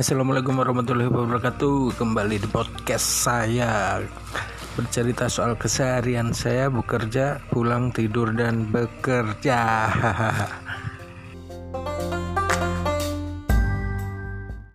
Assalamualaikum warahmatullahi wabarakatuh. Kembali di podcast saya. Bercerita soal keseharian saya Bekerja, pulang, tidur, dan bekerja.